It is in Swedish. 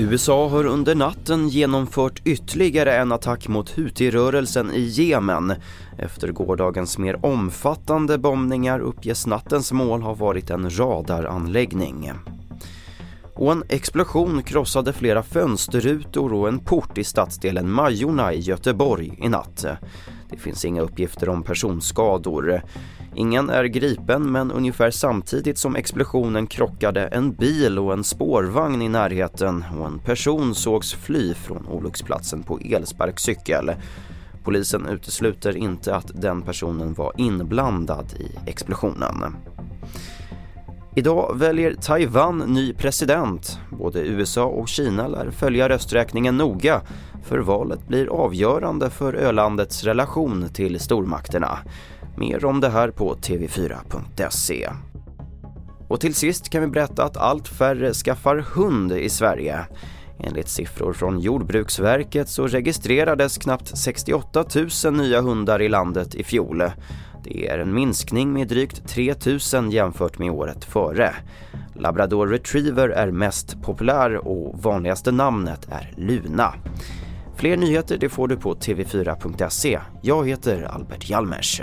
USA har under natten genomfört ytterligare en attack mot Houthi-rörelsen i Jemen. Efter gårdagens mer omfattande bombningar uppges nattens mål ha varit en radaranläggning. Och en explosion krossade flera fönsterrutor och en port i stadsdelen Majorna i Göteborg i natt. Det finns inga uppgifter om personskador. Ingen är gripen men ungefär samtidigt som explosionen krockade en bil och en spårvagn i närheten och en person sågs fly från olycksplatsen på elsparkcykel. Polisen utesluter inte att den personen var inblandad i explosionen. Idag väljer Taiwan ny president. Både USA och Kina lär följa rösträkningen noga för valet blir avgörande för ölandets relation till stormakterna. Mer om det här på tv4.se. Och till sist kan vi berätta att allt färre skaffar hund i Sverige. Enligt siffror från Jordbruksverket så registrerades knappt 68 000 nya hundar i landet i fjol. Det är en minskning med drygt 3 000 jämfört med året före. Labrador retriever är mest populär och vanligaste namnet är Luna. Fler nyheter det får du på tv4.se. Jag heter Albert Hjalmers.